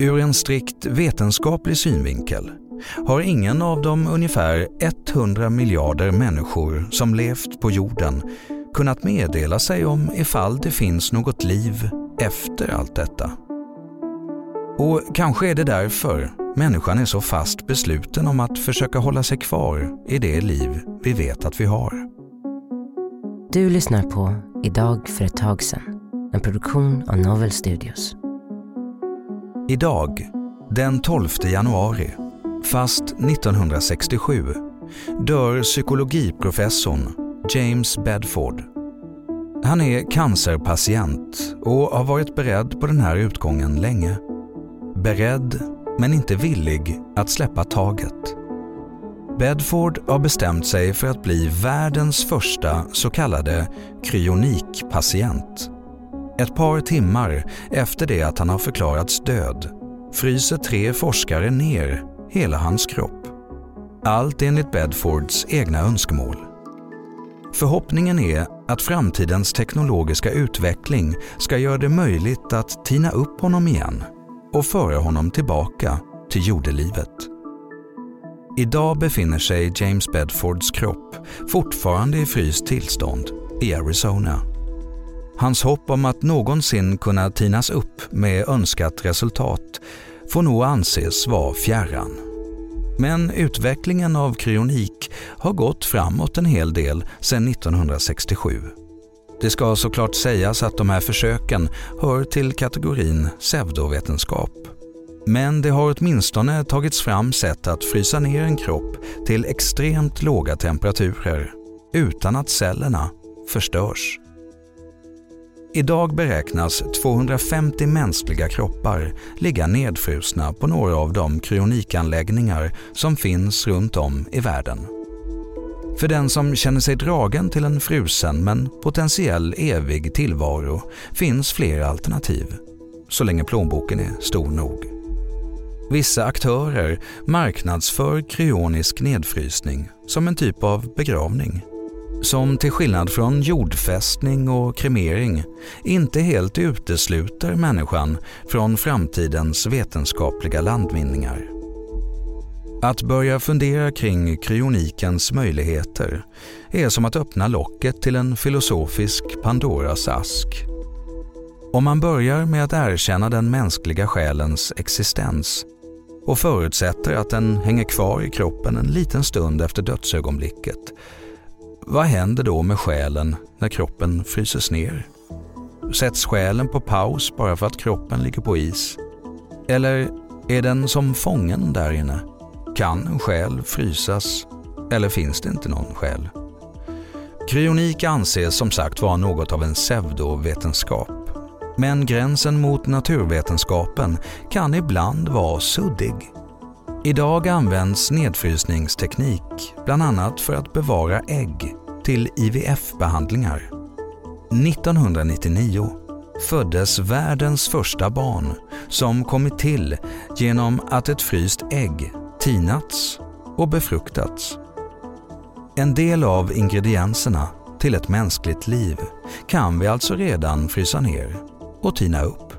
Ur en strikt vetenskaplig synvinkel har ingen av de ungefär 100 miljarder människor som levt på jorden kunnat meddela sig om ifall det finns något liv efter allt detta. Och kanske är det därför människan är så fast besluten om att försöka hålla sig kvar i det liv vi vet att vi har. Du lyssnar på Idag för ett tag sedan, en produktion av Novel Studios. Idag, den 12 januari, fast 1967, dör psykologiprofessorn James Bedford. Han är cancerpatient och har varit beredd på den här utgången länge. Beredd, men inte villig att släppa taget. Bedford har bestämt sig för att bli världens första så kallade kryonikpatient. Ett par timmar efter det att han har förklarats död fryser tre forskare ner hela hans kropp. Allt enligt Bedfords egna önskemål. Förhoppningen är att framtidens teknologiska utveckling ska göra det möjligt att tina upp honom igen och föra honom tillbaka till jordelivet. Idag befinner sig James Bedfords kropp fortfarande i fryst tillstånd i Arizona. Hans hopp om att någonsin kunna tinas upp med önskat resultat får nog anses vara fjärran. Men utvecklingen av kryonik har gått framåt en hel del sedan 1967. Det ska såklart sägas att de här försöken hör till kategorin pseudovetenskap. Men det har åtminstone tagits fram sätt att frysa ner en kropp till extremt låga temperaturer utan att cellerna förstörs. Idag beräknas 250 mänskliga kroppar ligga nedfrusna på några av de kryonikanläggningar som finns runt om i världen. För den som känner sig dragen till en frusen men potentiell evig tillvaro finns flera alternativ, så länge plånboken är stor nog. Vissa aktörer marknadsför kryonisk nedfrysning som en typ av begravning som till skillnad från jordfästning och kremering inte helt utesluter människan från framtidens vetenskapliga landvinningar. Att börja fundera kring kryonikens möjligheter är som att öppna locket till en filosofisk Pandoras ask. Om man börjar med att erkänna den mänskliga själens existens och förutsätter att den hänger kvar i kroppen en liten stund efter dödsögonblicket vad händer då med själen när kroppen fryses ner? Sätts själen på paus bara för att kroppen ligger på is? Eller är den som fången där inne? Kan en själ frysas? Eller finns det inte någon själ? Kryonik anses som sagt vara något av en pseudovetenskap. Men gränsen mot naturvetenskapen kan ibland vara suddig. Idag används nedfrysningsteknik bland annat för att bevara ägg till IVF-behandlingar. 1999 föddes världens första barn som kommit till genom att ett fryst ägg tinats och befruktats. En del av ingredienserna till ett mänskligt liv kan vi alltså redan frysa ner och tina upp.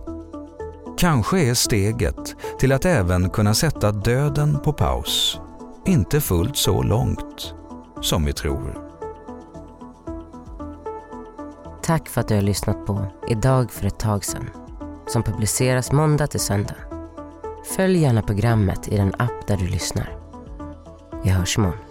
Kanske är steget till att även kunna sätta döden på paus inte fullt så långt som vi tror. Tack för att du har lyssnat på Idag för ett tag sedan som publiceras måndag till söndag. Följ gärna programmet i den app där du lyssnar. Vi hörs imorgon.